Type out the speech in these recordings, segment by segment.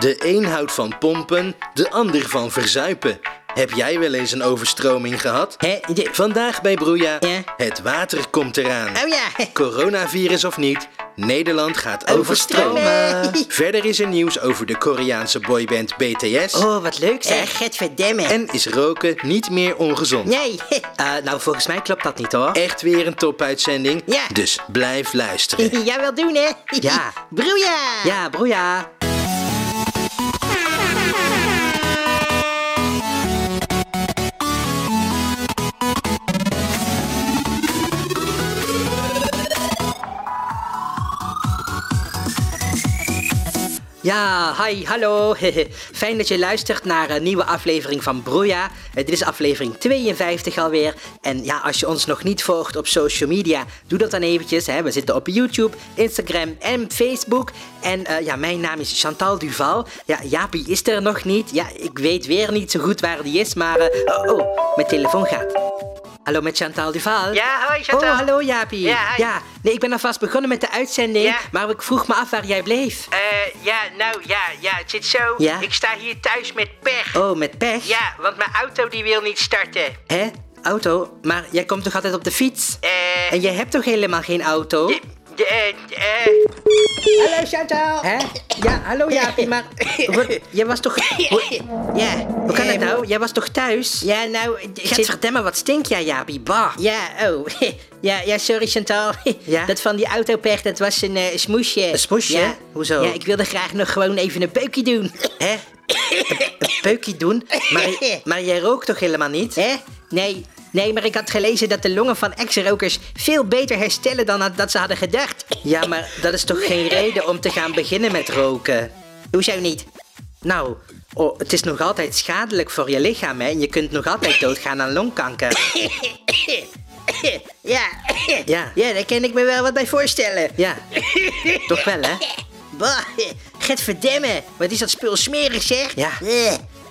De een houdt van pompen, de ander van verzuipen. Heb jij wel eens een overstroming gehad? Hè? De- Vandaag bij Broeja. Ja. Het water komt eraan. Oh ja. Coronavirus of niet, Nederland gaat Overstromen. overstromen. Verder is er nieuws over de Koreaanse boyband BTS. Oh, wat leuk Zeg, zeg. get verdemme. En is roken niet meer ongezond. Nee, Eh, nou, volgens mij klopt dat niet hoor. Echt weer een topuitzending. Ja. Dus blijf luisteren. jij wel doen, hè? Ja. Broeia! Ja, broeia. Ja, hi, hallo. Fijn dat je luistert naar een nieuwe aflevering van Broeia. Eh, dit is aflevering 52 alweer. En ja, als je ons nog niet volgt op social media, doe dat dan eventjes. Hè. We zitten op YouTube, Instagram en Facebook. En eh, ja, mijn naam is Chantal Duval. Ja, Jaapie is er nog niet. Ja, ik weet weer niet zo goed waar die is, maar... eh, oh, oh, mijn telefoon gaat. Hallo met Chantal Duval. Ja, hoi, Chantal. Oh, hallo Jaapie. Ja, hi. ja, nee, ik ben alvast begonnen met de uitzending. Ja. Maar ik vroeg me af waar jij bleef. Eh, ja, nou, ja, ja, het zit zo. Ja? Ik sta hier thuis met pech. Oh, met pech? Ja, want mijn auto die wil niet starten. Hè? Auto? Maar jij komt toch altijd op de fiets? Eh, En jij hebt toch helemaal geen auto? Hallo, Chantal. Hè? Ja, hallo Jaapie, maar... Wat, jij was toch... Ja. hoe kan eh, het nou? Jij was toch thuis? Ja, nou... Gadverdamme, wat stink jij, Jaapie? Bah. Ja, oh. Ja, ja, sorry Chantal. Ja? Dat van die autopech, dat was een eh, smoesje. Een smoesje? Ja. Hoezo? Ja, ik wilde graag nog gewoon even een peukje doen. Hè? Een, een peukje doen? Maar, maar jij rookt toch helemaal niet? Hè? Nee, nee, maar ik had gelezen dat de longen van ex-rokers veel beter herstellen dan dat- ze hadden gedacht. Ja, maar dat is toch geen reden om te gaan beginnen met roken? Hoezo niet? Nou, oh, het is nog altijd schadelijk voor je lichaam, hè? En je kunt nog altijd doodgaan aan longkanker. Ja. Ja. Ja, daar kan ik me wel wat bij voorstellen. Ja, toch wel, hè? Bah, get verdemme. Wat is dat spul smerig, zeg. Ja.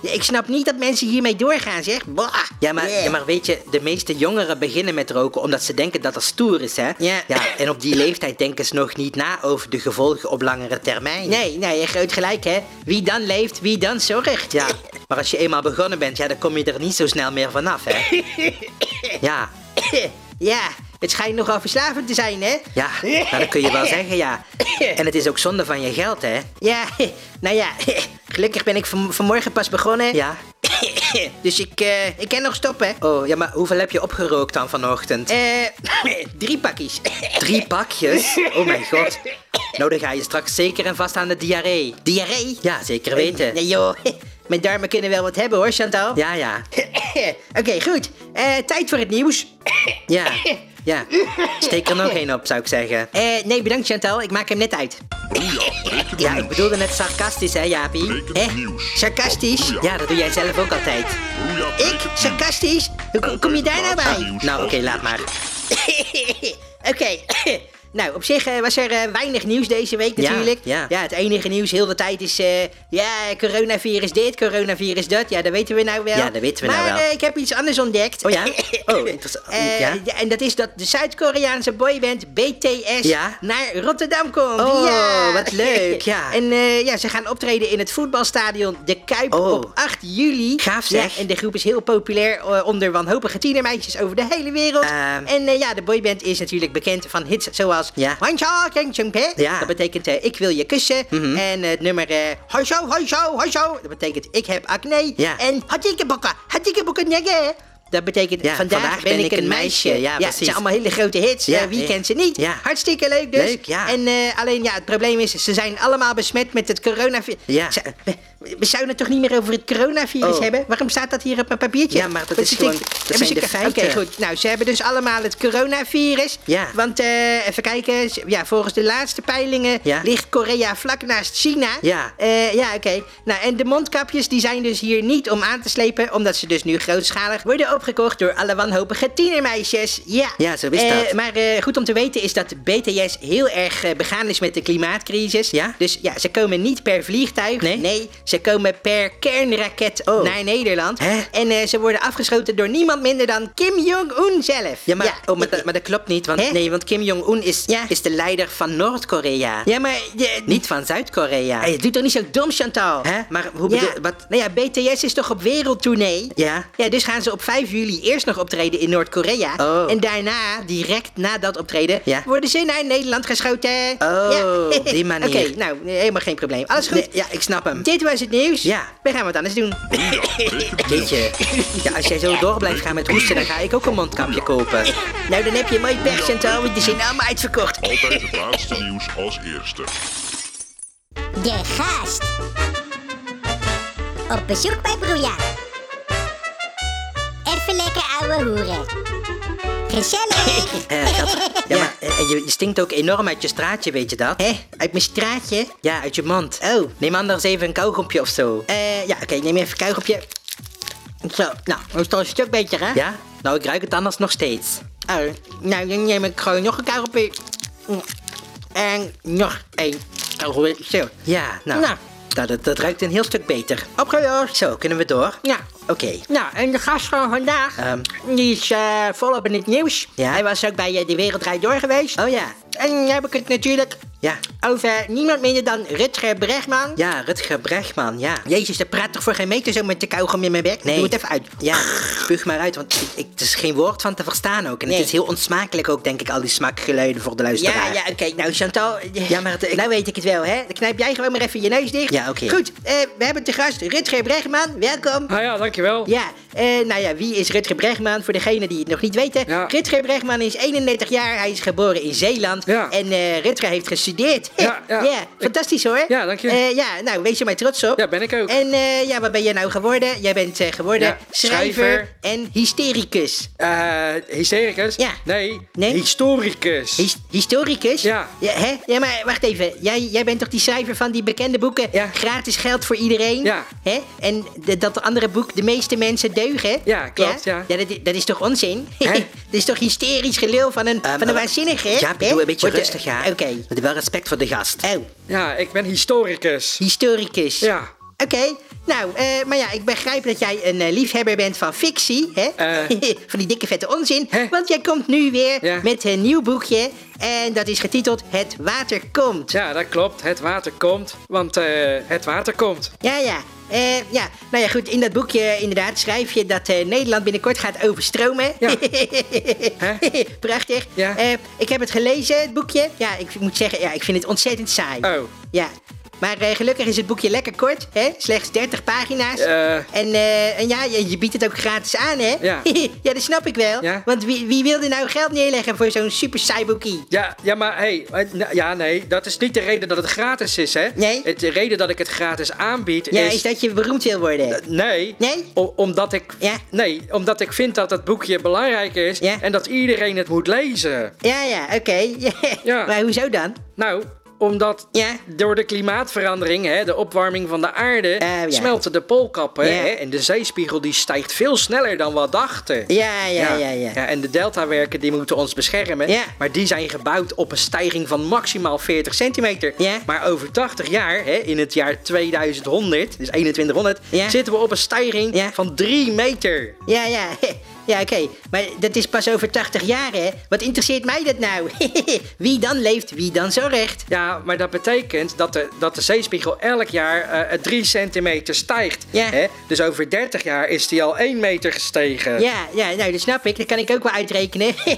Eh, Ik snap niet dat mensen hiermee doorgaan, zeg. Bah. Ja maar, ja, maar weet je, de meeste jongeren beginnen met roken omdat ze denken dat dat stoer is, hè? Ja. ja. En op die leeftijd denken ze nog niet na over de gevolgen op langere termijn. Nee, nee, je groot gelijk, hè. Wie dan leeft, wie dan zorgt. Ja, maar als je eenmaal begonnen bent, ja, dan kom je er niet zo snel meer vanaf, hè? Ja, Ja, het schijnt nogal verslavend te zijn, hè. ja, nou, dat kun je wel zeggen, ja. En het is ook zonde van je geld, hè? Ja, nou ja, gelukkig ben ik van, vanmorgen pas begonnen. Ja. Dus ik, eh, ik kan nog stoppen. Oh, ja, maar hoeveel heb je opgerookt dan vanochtend? Eh, drie pakjes. Drie pakjes? Oh mijn god. Nou, dan ga je straks zeker en vast aan de diarree. Diarree? Ja, zeker weten. Nee joh, mijn darmen kunnen wel wat hebben hoor, Chantal. Ja, ja. Oké, goed. Eh, tijd voor het nieuws. Ja, ja. Steek er nog één op, zou ik zeggen. Eh, nee, bedankt Chantal, ik maak hem net uit. Ja, ik bedoelde net sarcastisch, hè, Jaapie? Hè? Sarcastisch? Ja, dat doe jij zelf ook altijd. Ik? Sarcastisch? Hoe kom- kom je daar nou bij? Nou, oké, laat maar. Oké. Nou, op zich eh, was er eh, weinig nieuws deze week Ja, natuurlijk. ja. het enige nieuws heel de tijd is... eh, ja, coronavirus dit, coronavirus dat. Ja, dat weten we nou wel. Ja, dat weten we maar, nou wel. eh, ik heb iets anders ontdekt. Oh ja? Oh, interessant. Ja? En dat is dat de Zuid-Koreaanse boyband BTS Ja? naar Rotterdam komt. Oh, ja. wat leuk, ja. En ja, ze gaan optreden in het voetbalstadion De Kuip Oh. op 8 juli. Gaaf, zeg. Ja, en de groep is heel populair onder wanhopige tienermeisjes over de hele wereld. Ehm. en ja, de boyband is natuurlijk bekend van hits zoals Ja. Chung Pe. Ja. Dat betekent eh, ik wil je kussen. Mhm. En het nummer eh Hansho, Hansho, Hansho. Dat betekent ik heb acne. Ja. En Hatike Bokken, Hatike Bokken Negge. Dat betekent Ja, vandaag, ben, ik een meisje. Ja, het precies. zijn allemaal hele grote hits. Ja, Eh, wie ja. kent ze niet? Ja. Hartstikke leuk dus. Leuk, ja. En alleen ja, het probleem is, ze zijn allemaal besmet met het coronavirus. Ja. Ze- We, zouden het toch niet meer over het coronavirus Oh. hebben? Waarom staat dat hier op mijn papiertje? Ja, maar dat is gewoon- dat zijn ze- de feiten. Oké, goed. Nou, ze hebben dus allemaal het coronavirus. Ja. Want, eh, even kijken. Ja, volgens de laatste peilingen Ja. ligt Korea vlak naast China. Ja. Eh, ja, oké. Nou, en de mondkapjes die zijn dus hier niet om aan te slepen, omdat ze dus nu grootschalig worden opgekocht door alle wanhopige tienermeisjes. Ja, Ja, zo is Eh, dat. Maar goed om te weten is dat BTS heel erg begaan is met de klimaatcrisis. Ja? Dus ja, ze komen niet per vliegtuig. Nee? Ze komen per kernraket Oh. naar Nederland. Hè? En eh, ze worden afgeschoten door niemand minder dan Kim Jong-un zelf. Ja, maar, oh, maar, dat, maar dat klopt niet. Want, Hè? nee, want Kim Jong-un is, Ja. is de leider van Noord-Korea. Ja, maar... Je, Niet van Zuid-Korea. Hey, doe toch niet zo dom, Chantal? Hè? Maar hoe bedoel... Wat? Nou ja, BTS is toch op wereldtournee? Ja. Ja, dus gaan ze op 5 juli eerst nog optreden in Noord-Korea. Oh. En daarna, direct na dat optreden, Ja. worden ze naar Nederland geschoten. Oh, ja. die manier. Oké, nou, helemaal geen probleem. Alles goed? Nee, ja, ik snap hem. Dit was het nieuws. Ja. We gaan wat anders doen. Jeetje. Ja, als jij zo door blijft gaan met hoesten, dan ga ik ook een mondkapje kopen. nou, dan heb je mooi pech, Chantal, want die zijn allemaal uitverkocht. Altijd het laatste nieuws als eerste. De gast. Op bezoek bij Broeja. Even lekker ouwe hoeren. Gezellig. Eh. Ja, maar eh, je, je stinkt ook enorm uit je straatje, weet je dat? Hé, uit mijn straatje? Ja, uit je mond. Oh. Neem anders even een kauwgompje of zo. Eh, ja, oké, neem even een kauwgopje. Zo, nou, dat is toch een stuk beter, hè? Ja? Nou, ik ruik het anders nog steeds. Oh, nou, dan neem ik gewoon nog een kauwgopje. Mm. En nog één kauwgopje. Zo, Ja, nou. Nou. Dat, dat, dat ruikt een heel stuk beter. opgelost. Zo, kunnen we door? Ja. Oké. Nou, en de gast van vandaag, Ehm. die is eh, volop in het nieuws. Ja? Hij was ook bij eh, De Wereld Draait Door geweest. Oh ja. En dan heb ik het natuurlijk Ja. over niemand minder dan Rutger Bregman. Ja, Rutger Bregman, ja. Jezus, dat praat toch voor geen meter zo met de kauwgom in mijn bek? Nee. Doe het even uit. Ja, spuug maar uit, want ik, ik, het is geen woord van te verstaan ook. En Nee. het is heel onsmakelijk ook, denk ik, al die smakgeluiden voor de Ja, luisteraar. ja, oké. Nou, Chantal. Ja, maar het- ik- Nou weet ik het wel, hè? Dan knijp jij gewoon maar even je neus dicht. Ja, oké. Goed, eh, we hebben te gast Rutger Bregman. Welkom. Ah ja, dankjewel. Ja, eh, nou ja, wie is Rutger Bregman? Voor degenen die het nog niet weten. Ja. Rutger Bregman is 31 jaar. Hij is geboren in Zeeland. Ja. En eh Rutger heeft gestudeerd. Ja, ja. fantastisch hoor. Ja, dank je. Eh, ja, nou, wees er maar trots op. Ja, ben ik ook. En ja, wat ben je nou geworden? Jij bent geworden Ja, schrijver, schrijver. en hystericus. Eh, hystericus? Ja. Nee, Nee? historicus. His- historicus? Ja. hè? ja, maar wacht even. Jij, jij bent toch die schrijver van die bekende boeken? Ja. Gratis geld voor iedereen? Ja. Hè? En de- dat andere boek, De meeste mensen deugen? Ja, klopt, ja. Ja, dat, i- dat is toch onzin? Hè? dat is toch hysterisch gelul van een, Ehm, van een eh, waanzinnige? Ja, hè? doe een beetje Wordt, eh, rustig, ja. Oké. Met wel respect voor de gast. Oh, Ja, ik ben historicus. historicus. Ja. Oké, nou, eh, maar ja, ik begrijp dat jij een eh, liefhebber bent van fictie, hè? Eh. van die dikke vette onzin. Hè? Want jij komt nu weer Ja. met een nieuw boekje. En dat is getiteld Het Water Komt. Ja, dat klopt. Het water komt, want eh, het water komt. Ja, ja. Eh, ja, nou ja, goed. In dat boekje inderdaad schrijf je dat eh, Nederland binnenkort gaat overstromen. Ja. Prachtig. Ja. Eh, ik heb het gelezen, het boekje. Ja, ik moet zeggen, ja, ik vind het ontzettend saai. Oh. Ja. Maar eh, gelukkig is het boekje lekker kort, hè? Slechts 30 pagina's. En, eh, en ja, je, je biedt het ook gratis aan, hè? Ja. ja, dat snap ik wel. Ja. Want wie, wie wilde nou geld neerleggen voor zo'n super saai boekie? Ja, ja, maar hey, eh, ja, nee, dat is niet de reden dat het gratis is, hè? Nee. Het, de reden dat ik het gratis aanbied Ja, is... is dat je beroemd wil worden? Nee. Nee? O- omdat ik... Ja. Nee, omdat ik vind dat het boekje belangrijk is Ja. en dat iedereen het moet lezen. Ja, ja, oké. Ja. Maar hoezo dan? Nou, omdat Ja. door de klimaatverandering, hè, de opwarming van de aarde, ja. smelten de poolkappen Ja. hè, en de zeespiegel die stijgt veel sneller dan we dachten. Ja, ja, ja, ja. en de deltawerken die moeten ons beschermen, Ja. maar die zijn gebouwd op een stijging van maximaal 40 centimeter. Ja. Maar over 80 jaar, hè, in het jaar 2100, dus 2100, Ja. zitten we op een stijging van 3 meter. Ja, ja. Ja, oké. Maar dat is pas over 80 jaar, hè? Wat interesseert mij dat nou? wie dan leeft, wie dan zorgt. Ja, maar dat betekent dat de, dat de zeespiegel elk jaar eh 3 centimeter stijgt. Ja. Hè? Dus over 30 jaar is die al 1 meter gestegen. Ja, ja, nou, dat snap ik. Dat kan ik ook wel uitrekenen.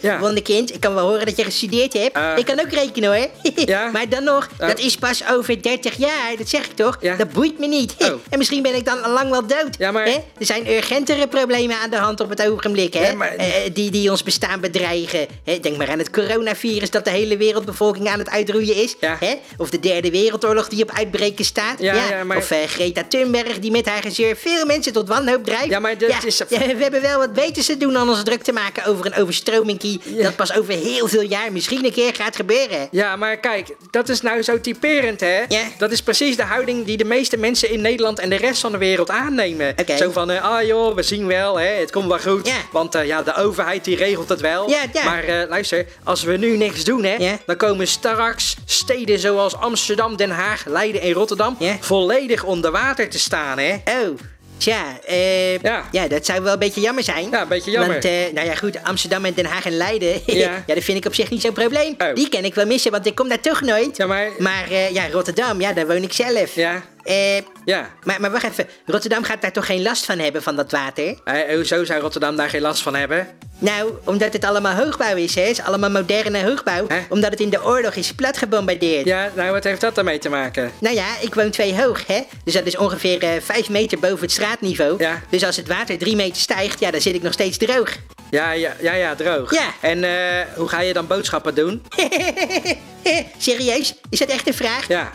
Ja. Wonderkind, ik kan wel horen dat je gestudeerd hebt. Eh. ik kan ook rekenen, hoor. Ja? Maar dan nog, Eh. dat is pas over 30 jaar. Dat zeg ik toch? Ja. Dat boeit me niet. Oh. En misschien ben ik dan lang wel dood. Ja, maar- Hè? Er zijn urgentere problemen aan de hand op het ogenblik, hè? Ja, maar- Eh, die, die ons bestaan bedreigen. Hè? Denk maar aan het coronavirus dat de hele wereldbevolking aan het uitroeien is. Ja. Hè? Of de derde wereldoorlog die op uitbreken staat. Ja, maar- Of eh, Greta Thunberg die met haar gezeur veel mensen tot wanhoop drijft. Ja, maar dat is- we hebben wel wat beters te doen dan ons druk te maken over een overstromingkie... dat pas over heel veel jaar misschien een keer gaat gebeuren. Ja, maar kijk, dat is nou zo typerend, hè? Dat is precies de houding die de meeste mensen in Nederland en de rest van de wereld aannemen. Zo van, eh, ah joh, we zien wel, hè, het komt wel goed. Ja. Want eh, ja, de overheid die regelt het wel. Ja, ja. Maar eh, luister, als we nu niks doen, hè, dan komen straks steden zoals Amsterdam, Den Haag, Leiden en Rotterdam volledig onder water te staan, hè? Oh, tja, eh, Ja. ja. dat zou wel een beetje jammer zijn. Ja, een beetje jammer. Want, eh, nou ja, goed, Amsterdam en Den Haag en Leiden, Ja. ja. dat vind ik op zich niet zo'n probleem. Oh. Die kan ik wel missen, want ik kom daar toch nooit. Ja, maar... Maar eh, ja, Rotterdam, ja, daar woon ik zelf. Ja, Eh, ja. maar, maar wacht even, Rotterdam gaat daar toch geen last van hebben van dat water? Eh, hoezo zou Rotterdam daar geen last van hebben? Nou, omdat het allemaal hoogbouw is, hè? Het is allemaal moderne hoogbouw. Omdat het in de oorlog is plat gebombardeerd. Ja, nou, wat heeft dat ermee te maken? Nou ja, ik woon twee hoog, hè? Dus dat is ongeveer eh, vijf meter boven het straatniveau. Ja. Dus als het water drie meter stijgt, ja, dan zit ik nog steeds droog. Ja, ja, ja, ja droog. Ja. En eh, hoe ga je dan boodschappen doen? Serieus? Is dat echt een vraag? Ja.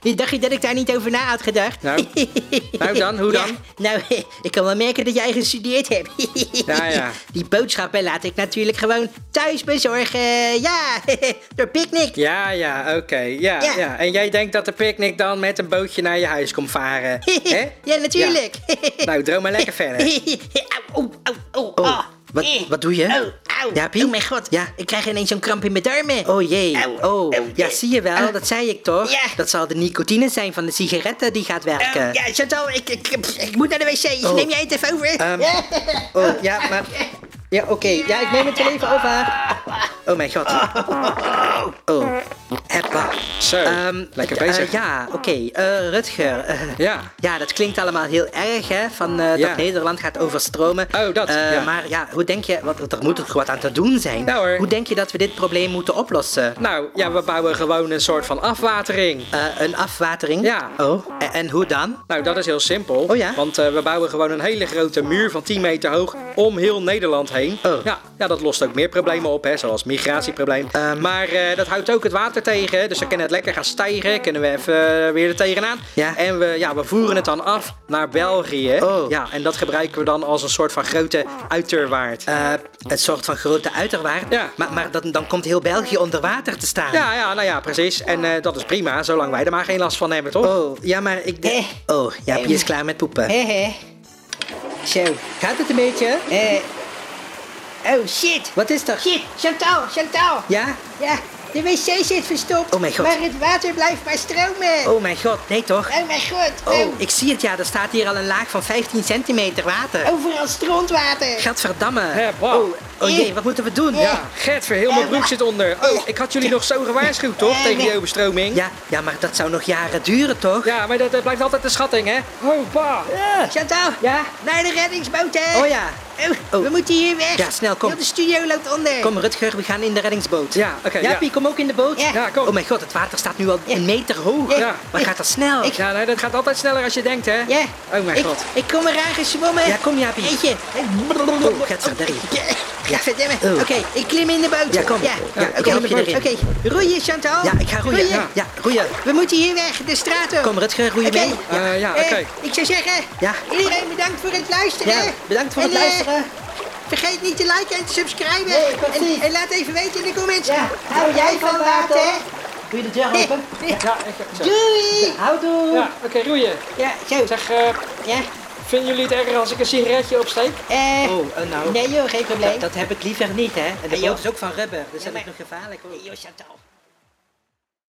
Dacht je dat ik daar niet over na had gedacht? Nou. Nou dan, hoe dan? Ja, nou, ik kan wel merken dat jij gestudeerd hebt. Ja, ja. Die boodschappen laat ik natuurlijk gewoon thuis bezorgen. Ja, door picknick. Ja, ja, oké. Ja, ja, Ja. En jij denkt dat de picknick dan met een bootje naar je huis komt varen? hè? Ja, natuurlijk. Nou, droom maar lekker verder. Au, au, au, au. Wat- Eh. wat doe je? Au, au. Jaapie? Oh mijn god. Ja. Ik krijg ineens zo'n kramp in mijn darmen. Oh jee. Oh, ja, zie je wel, dat zei ik toch? Ja. Dat zal de nicotine zijn van de sigaretten die gaat werken. Oh, ja, Chantal, ik, ik, ik moet naar de wc. Oh. Neem jij het even over? Ehm, oh, ja, maar... Ja, oké. Ja, ik neem het wel even over. Oh mijn god. Oh, heppa. Zo, Ehm, lekker eh, bezig. ja, oké. eh, Rutger. eh, Ja. Ja, dat klinkt allemaal heel erg, hè? Van eh, Ja. dat Nederland gaat overstromen. Oh, dat, Eh, ja. Maar ja, hoe denk je... Want er moet toch wat aan te doen zijn? Ja, hoor. Hoe denk je dat we dit probleem moeten oplossen? Nou, ja, we bouwen gewoon een soort van afwatering. Eh, een afwatering? Ja. Oh, en, en hoe dan? Nou, dat is heel simpel. Oh ja? Want eh, we bouwen gewoon een hele grote muur van 10 meter hoog om heel Nederland heen. Oh. Ja, ja, dat lost ook meer problemen op, hè, zoals migratieprobleem. Ehm. Maar eh, dat houdt ook het water tegen. hè, Dus dan kan het lekker gaan stijgen. Kunnen we even eh, weer er tegenaan. Ja. En we, ja, we voeren het dan af naar België. Oh. Ja, en dat gebruiken we dan als een soort van grote uiterwaard. Eh, een soort van grote uiterwaard? Ja. Maar, maar dan, dan komt heel België onder water te staan. Ja, ja, nou ja, precies. En eh, dat is prima, zolang wij er maar geen last van hebben, toch? Oh, ja, maar ik denk... Eh. Oh, Jaapie is klaar met poepen. Hehe. Zo. Gaat het een beetje? Eh. Oh shit. Wat is er? Shit. Chantal, Chantal. Ja? Ja, de wc zit verstopt. Oh mijn god. Maar het water blijft maar stromen. Oh mijn god, nee toch? Oh mijn god. Oh, Oh. ik zie het ja, er staat hier al een laag van 15 centimeter water. Overal strontwater. Gadverdamme. Wow. Oh, oh jee, wat moeten we doen? Ja, Gert, heel mijn broek zit onder. Oh, ik had jullie nog zo gewaarschuwd, toch? Tegen die overstroming? Ja, ja, maar dat zou nog jaren duren, toch? Ja, maar dat, dat blijft altijd een schatting, hè? Oh, pa. Chantal. Ja? Naar de reddingsboot, hè. Oh ja. Oh, we moeten hier weg. Ja, snel, kom. Heel de studio loopt onder. Kom Rutger, we gaan in de reddingsboot. Ja, oké, ja. Jaapie, kom ook in de boot. Ja. Ja, kom. Oh mijn god, het water staat nu al een meter hoog. Ja. Maar gaat dat snel? Ja, nee, dat gaat altijd sneller als je denkt, hè? Ja. Oh mijn ik, god. Ik kom eraan gezwommen. Ja, kom Jaapie. Eetje. Oh, gadverdarrie. Ja, verdomme. Oh. Oké, ik klim in de boot. Ja, kom. Ja, Ja, ja oké. roeien Chantal. Ja, ik ga roeien. Roeien. Ja, roeien. We moeten hier weg, de straat op. Kom Rutger, roei je Oké. mee? Eh, ja, Eh, oké. ik zou zeggen, Ja. iedereen bedankt voor het luisteren. Ja, bedankt voor En, het eh, luisteren. vergeet niet te liken en te subscriben. Nee, en, en laat even weten in de comments. Ja. Hou jij van water? Doe je de deur open? Ja, ik, zo. Doei. Houdoe. Ja, oké, roeien. Ja, zo. Zeg, eh, Ja. Vinden jullie het erg als ik een sigaretje opsteek? Eh, Oh, eh, nou. nee joh, geen probleem. Dat heb ik liever niet, hè. En de boot is ook van rubber, dus dat maar- is nog gevaarlijk hoor. Joh, Chantal.